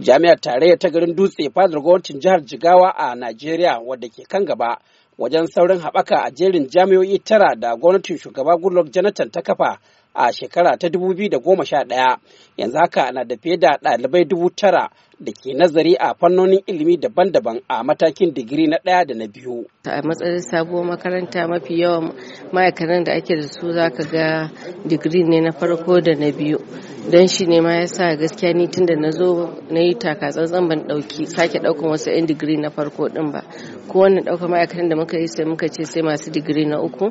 Jami'ar tarayya ta garin Dutse fadar gwamnatin jihar Jigawa a Najeriya wadda ke kan gaba wajen saurin haɓaka a jerin jami'o'i tara da gwamnatin shugaba Goodluck Jonathan ta kafa a shekara ta 2011 yanzu haka na da fiye da ɗalibai dubu tara da ke nazari a fannonin ilimi daban-daban a matakin digiri na ɗaya da na biyu. A matsayin sabuwar makaranta mafi yawan ma'aikatan da ake da su za ka ga digiri ne na farko da na biyu. Don shi ne ma ya sa gaskiya ni tun da na zo na yi takatsantsan ban ɗauki sake ɗaukan wasu 'yan digiri na farko ɗin ba. Ko wannan ɗaukar ma'aikatan da muka yi sai muka ce sai masu digiri na uku.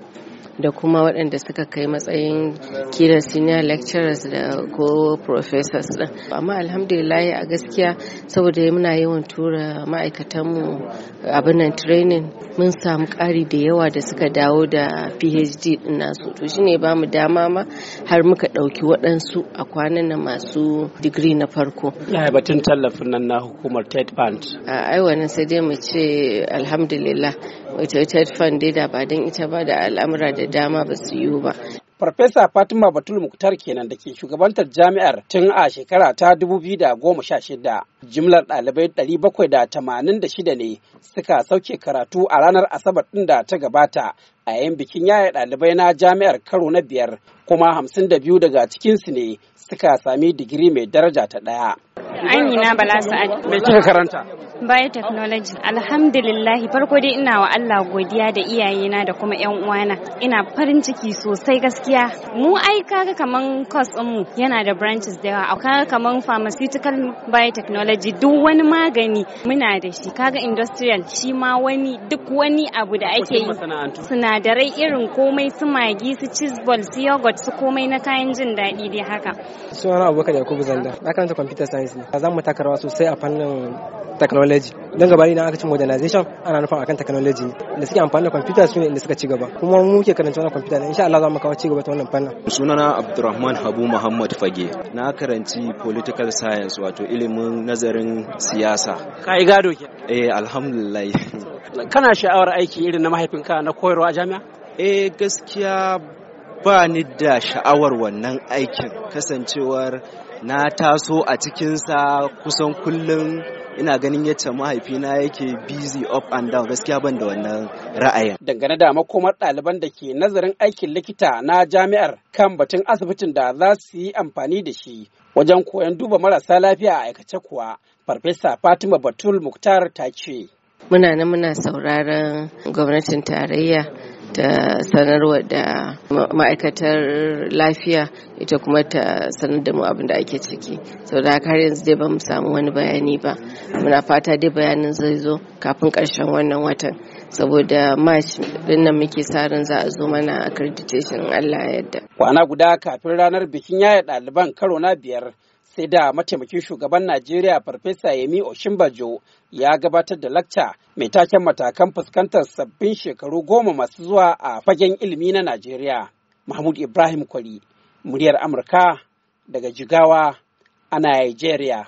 da kuma waɗanda suka kai matsayin kila senior lecturers da ko professors din amma alhamdulillah a gaskiya saboda muna yawan tura ma'aikatanmu abin nan training mun samu ƙari da yawa da suka dawo da phd din nasu. To shine ba mu dama ma har muka ɗauki waɗansu a kwanan nan masu digiri na farko. Ya batun tallafin nan na hukumar ted fund. A ai wannan sai dai mu ce alhamdulillah. Wata ted fund dai da ba don ita ba da al'amura da dama ba su yiwu ba. Farfesa Fatima Batul Muktar kenan da ke shugabantar jami'ar tun a shekara ta 2016. Jimlar ɗalibai 786 ne suka sauke karatu a ranar Asabar ɗin da ta gabata a yayin bikin yaya ɗalibai na jami'ar karo na biyar kuma 52 daga cikinsu ne suka sami digiri mai daraja ta ɗaya. Amina Bala Sa'ad. Me kika karanta? biotechnology alhamdulillah farko dai ina wa Allah godiya da iyayena da kuma yan uwana ina farin ciki sosai gaskiya mu ai kaga kaman course din mu yana da branches da yawa kaga kaman pharmaceutical biotechnology duk wani magani muna da shi kaga industrial shi ma wani duk wani abu da ake yi sinadarai irin komai su magi su cheese ball su yogurt su komai na kayan jin daɗi dai haka. Sunana abubakar yakubu zanda na karanta computer science ne. Za mu taka rawa sosai a fannin technology. Don gaba idan aka ci modernization ana nufin akan technology da suke amfani da computer su ne inda suka ci gaba. Kuma mu ke karanta wannan computer insha Allah za mu kawo ci gaba ta wannan fannin. Sunana Abdulrahman Habu Muhammad Fage. Na karanci political science wato ilimin nazarin siyasa. Ka yi gado ke? eh alhamdulillah. Kana sha'awar aiki irin na mahaifinka na koyarwa a jami'a? eh gaskiya ba ni da sha'awar wannan aikin kasancewar na taso a cikinsa kusan kullum ina ganin yadda mahaifina yake busy up and down gaskiya ban da wannan ra'ayin. Dangane da makomar ɗaliban da ke nazarin aikin likita na jami'ar kan batun asibitin da za su yi amfani da shi wajen koyon duba marasa lafiya a aikace kuwa, Farfesa Fatima Batul Muktar ta ce. Muna nan muna sauraron gwamnatin tarayya ta sanarwa da ma'aikatar lafiya ita kuma ta sanar da mu abin da ake ciki. Sau da har yanzu dai ba mu samu wani bayani ba. Muna fata dai bayanin zai zo kafin ƙarshen wannan watan. Saboda march ɗin nan muke sa ran za a zo mana accreditation Allah yadda kwana guda kafin ranar bikin yaya ɗaliban karo na biyar sai da mataimakin shugaban Najeriya Farfesa Yemi Oshimbajo ya gabatar da lakca mai taken matakan fuskantar sabbin shekaru goma masu zuwa a fagen ilimi na Najeriya. Mahmud Ibrahim Kwari, muryar Amurka daga Jigawa a Najeriya.